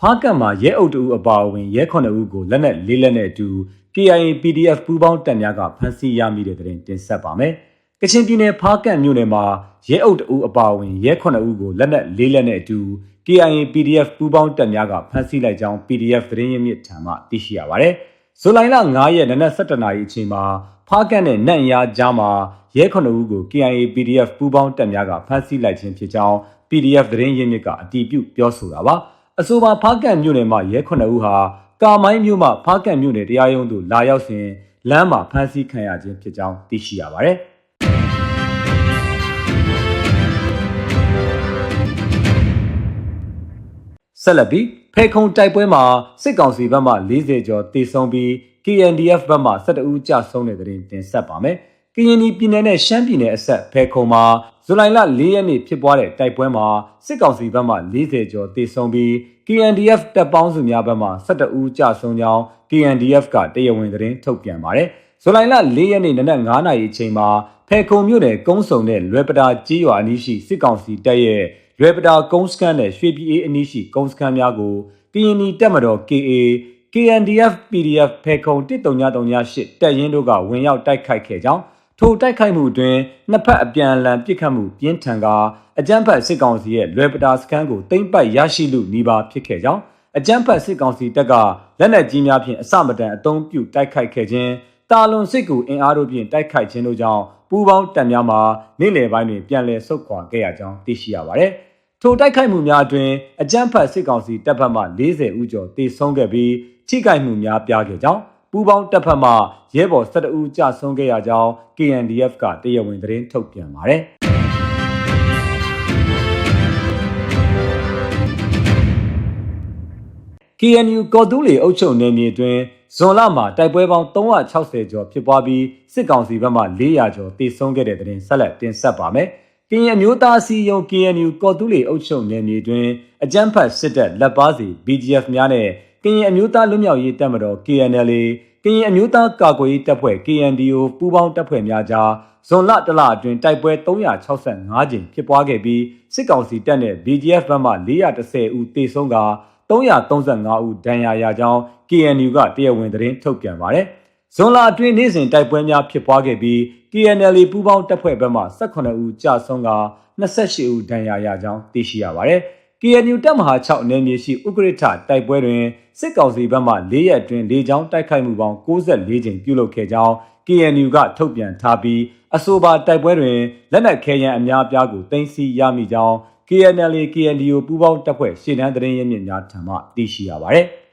ဖားကတ်မှာရဲအုပ်တူအပါအဝင်ရဲ9ဦးကိုလက်နက်လေးလက်နဲ့အတူ KIA PDF ပူးပေါင်းတပ်များကဖမ်းဆီးရမိတဲ့တဲ့တင်တင်ဆက်ပါမယ်။ကချင်ပြည်နယ်ဖားကတ်မြို့နယ်မှာရဲအုပ်တူအပါအဝင်ရဲ9ဦးကိုလက်နက်လေးလက်နဲ့အတူ KIA PDF ပူးပေါင်းတပ်များကဖမ်းဆီးလိုက်ကြောင်း PDF သတင်းရင်းမြစ်ထံမှသိရှိရပါတယ်။ဇူလိုင်လ9ရက်နနက်7:00နာရီအချိန်မှာဖားကတ်နဲ့နန့်ရာကြားမှာရဲ9ဦးကို KIA PDF ပူးပေါင်းတပ်များကဖမ်းဆီးလိုက်ခြင်းဖြစ်ကြောင်း PDF သတင်းရင်းမြစ်ကအတည်ပြုပြောဆိုတာပါ။ အဆိုပါဖားကတ်မြို့နယ်မှာရဲ9ဦးဟာကာမိုင်းမြို့မှဖားကတ်မြို့နယ်တရားရုံးသို့လာရောက်စဉ်လမ်းမှာဖမ်းဆီးခံရခြင်းဖြစ်ကြောင်းသိရှိရပါတယ်။ဆက်လက်ပြီးဖေခုံတိုက်ပွဲမှာစစ်ကောင်စီဘက်မှ40ကျော်တေဆုံးပြီး KNDF ဘက်မှ12ဦးကြာဆုံးတဲ့တဲ့တင်တင်ဆက်ပါမယ်။ ကရင်ပြည်နယ်နဲ့ရှမ်းပြည်နယ်အဆက်ဖေခုံမှာဇူလိုင်လ4ရက်နေ့ဖြစ်ပွားတဲ့တိုက်ပွဲမှာစစ်ကောင်စီဘက်မှ40ကျော်တေဆုံးပြီး KNDF တပ်ပေါင်းစုများဘက်မှ12ဦးကြာဆုံးကြောင်း KNDF ကတရားဝင်သတင်းထုတ်ပြန်ပါတယ်။ဇူလိုင်လ4ရက်နေ့နနက်9:00နာရီအချိန်မှာဖေခုံမြို့နယ်ကုန်းစုံနဲ့လွယ်ပတာကြီးရွာအနီးရှိစစ်ကောင်စီတပ်ရဲ့လွယ်ပတာကုန်းစခန်းနဲ့ရွှေပြည်အေးအနီးရှိကုန်းစခန်းများကိုကရင်နီတပ်မတော် KA KNDF PDF ဖေခုံ13938တပ်ရင်းတို့ကဝင်ရောက်တိုက်ခိုက်ခဲ့ကြောင်း ထိုတိုက်ခိုက်မှုအတွင်းနှစ်ဖက်အပြန်အလှန်ပစ်ခတ်မှုပြင်းထန်ကအကြမ်းဖက်စစ်ကောင်စီရဲ့လွယ်ပတာစခန်းကိုသိမ်းပိုက်ရရှိလူနီးပါးဖြစ်ခဲ့ကြောင်းအကြမ်းဖက်စစ်ကောင်စီတပ်ကလက်နက်ကြီးများဖြင့်အစမတန်အုံပြုတိုက်ခိုက်ခဲ့ခြင်းတာလွန်စစ်ကူအင်အားတို့ဖြင့်တိုက်ခိုက်ခြင်းတို့ကြောင့်ပူးပေါင်းတပ်များမှနေ့လယ်ပိုင်းတွင်ပြန်လည်ဆုတ်ခွာခဲ့ရကြောင်းသိရှိရပါတယ်။ထိုတိုက်ခိုက်မှုများအတွင်အကြမ်းဖက်စစ်ကောင်စီတပ်ဖက်မှ40ဦးကျော်တေဆုံးခဲ့ပြီးထိခိုက်မှုများပြားခဲ့ကြောင်း ပူးပေါင်းတပ်ဖက်မှရဲဘော်12ဦးကြာဆုံးခဲ့ရကြောင်း KNDF ကတရားဝင်သတင်းထုတ်ပြန်ပါတယ်။ KNU ကော်တူးလီအုပ်ချုပ်နယ်မြေတွင်ဇွန်လမှာတိုက်ပွဲပေါင်း360ကျော်ဖြစ်ပွားပြီးစစ်ကောင်စီဘက်မှ400ကျော်တေဆုံးခဲ့တဲ့တဲ့တင်ဆက်လက်တင်ဆက်ပါမယ်။ကရင်အမျိုးသားစီယုံ KNU ကော်တူးလီအုပ်ချုပ်နယ်မြေတွင်အကြမ်းဖက်စစ်တပ်လက်ပါစီ BGF များနဲ့ ကရင်အမျိုးသားလွတ်မြောက်ရေးတပ်မတော် KNLA ကရင်အမျိုးသားကာကွယ်ရေးတပ်ဖွဲ့ KNDO ပူးပေါင်းတပ်ဖွဲ့များကြားဇွန်လတလအတွင်းတိုက်ပွဲ365ကြိမ်ဖြစ်ပွားခဲ့ပြီးစစ်ကောင်စီတပ်နဲ့ BGF ဘက်မှ410ဦးတေဆုံးက335ဦးဒဏ်ရာရကြောင်း KNU ကတရားဝင်သတင်းထုတ်ပြန်ပါတယ်။ဇွန်လအတွင်းနေ့စဉ်တိုက်ပွဲများဖြစ်ပွားခဲ့ပြီး KNL ပူးပေါင်းတပ်ဖွဲ့ဘက်မှ18ဦးကြာဆုံးက28ဦးဒဏ်ရာရကြောင်းသိရှိရပါတယ်။ KNU တပ်မဟာ6နယ်မြေရှိဥက္ကဋ္ဌတိုက်ပွဲတွင်စစ်ကောင်စီဘက်မှ၄ရက်အတွင်း၄ချောင်းတိုက်ခိုက်မှုပေါင်း64ကြိမ်ပြုလုပ်ခဲ့ကြောင်း KNU ကထုတ်ပြန်ထားပြီးအဆိုပါတိုက်ပွဲတွင်လက်နက်ခဲယမ်းအများအပြားကိုတင်စီရမိကြောင်း KNL KNDO ပူးပေါင်းတပ်ဖွဲ့ရှေ့တန်းသတင်းရင်းမြစ်များထံမှသိရှိရပါတယ်။။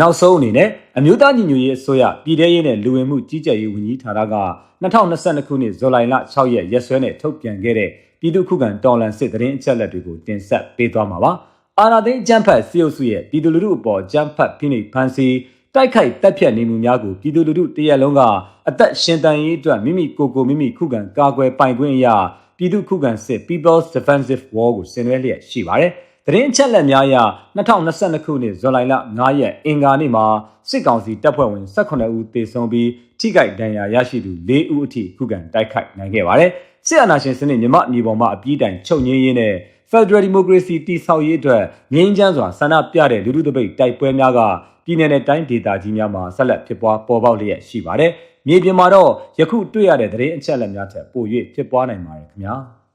နောက်ဆုံးအနေနဲ့အမျိုးသားညီညွတ်ရေးအစိုးရပြည်ထရေးနဲ့လူဝင်မှုကြီးကြပ်ရေးဝန်ကြီးဌာနက2022ခုနှစ်ဇူလိုင်လ6ရက်ရက်စွဲနဲ့ထုတ်ပြန်ခဲ့တဲ့ပြည်သူ့ခုခံတော်လှန်စစ်တရင်အချက်လက်တွေကိုတင်ဆက်ပေးသွားမှာပါ။အာနာသိန်းအကြမ်းဖက်စီအုပ်စုရဲ့ပြည်သူလူထုအပေါ်အကြမ်းဖက်ဖိနှိပ်ဖန်ဆီးတိုက်ခိုက်တက်ဖြတ်နေမှုများကိုပြည်သူလူထုတရက်လုံးကအသက်ရှင်တန်ရေးအတွက်မိမိကိုယ်ကိုမိမိခုခံကာကွယ်ပိုင်ခွင့်အရာပြည်သူခုခံစစ် People's Defensive War ကိုဆင်နွှဲလျက်ရှိပါတယ်။ သတင်းချက်လက်များအရ2022ခုနှစ်ဇွန်လ9ရက်အင်္ဂါနေ့မှာစစ်ကောင်စီတပ်ဖွဲ့ဝင်18ဦးသေဆုံးပြီးထိခိုက်ဒဏ်ရာရရှိသူ4ဦးအထိခုခံတိုက်ခိုက်နိုင်ခဲ့ပါတယ်။စစ်အာဏာရှင်စနစ်မြမအမျိုးပေါ်မှာအပြည့်တိုင်ချုပ်ငင်းရင်းနဲ့ Federal Democracy တည်ဆောက်ရေးအတွက်ငြိမ်းချမ်းစွာဆန္ဒပြတဲ့လူထုတပိတ်တိုက်ပွဲများကပြည်내နဲ့တိုင်းဒေသကြီးများမှာဆက်လက်ဖြစ်ပွားပေါ်ပေါက်လျက်ရှိပါတယ်။မြေပြင်မှာတော့ယခုတွေ့ရတဲ့သတင်းအချက်အလက်များထက်ပို၍ဖြစ်ပွားနိုင်ပါတယ်ခင်ဗျာ။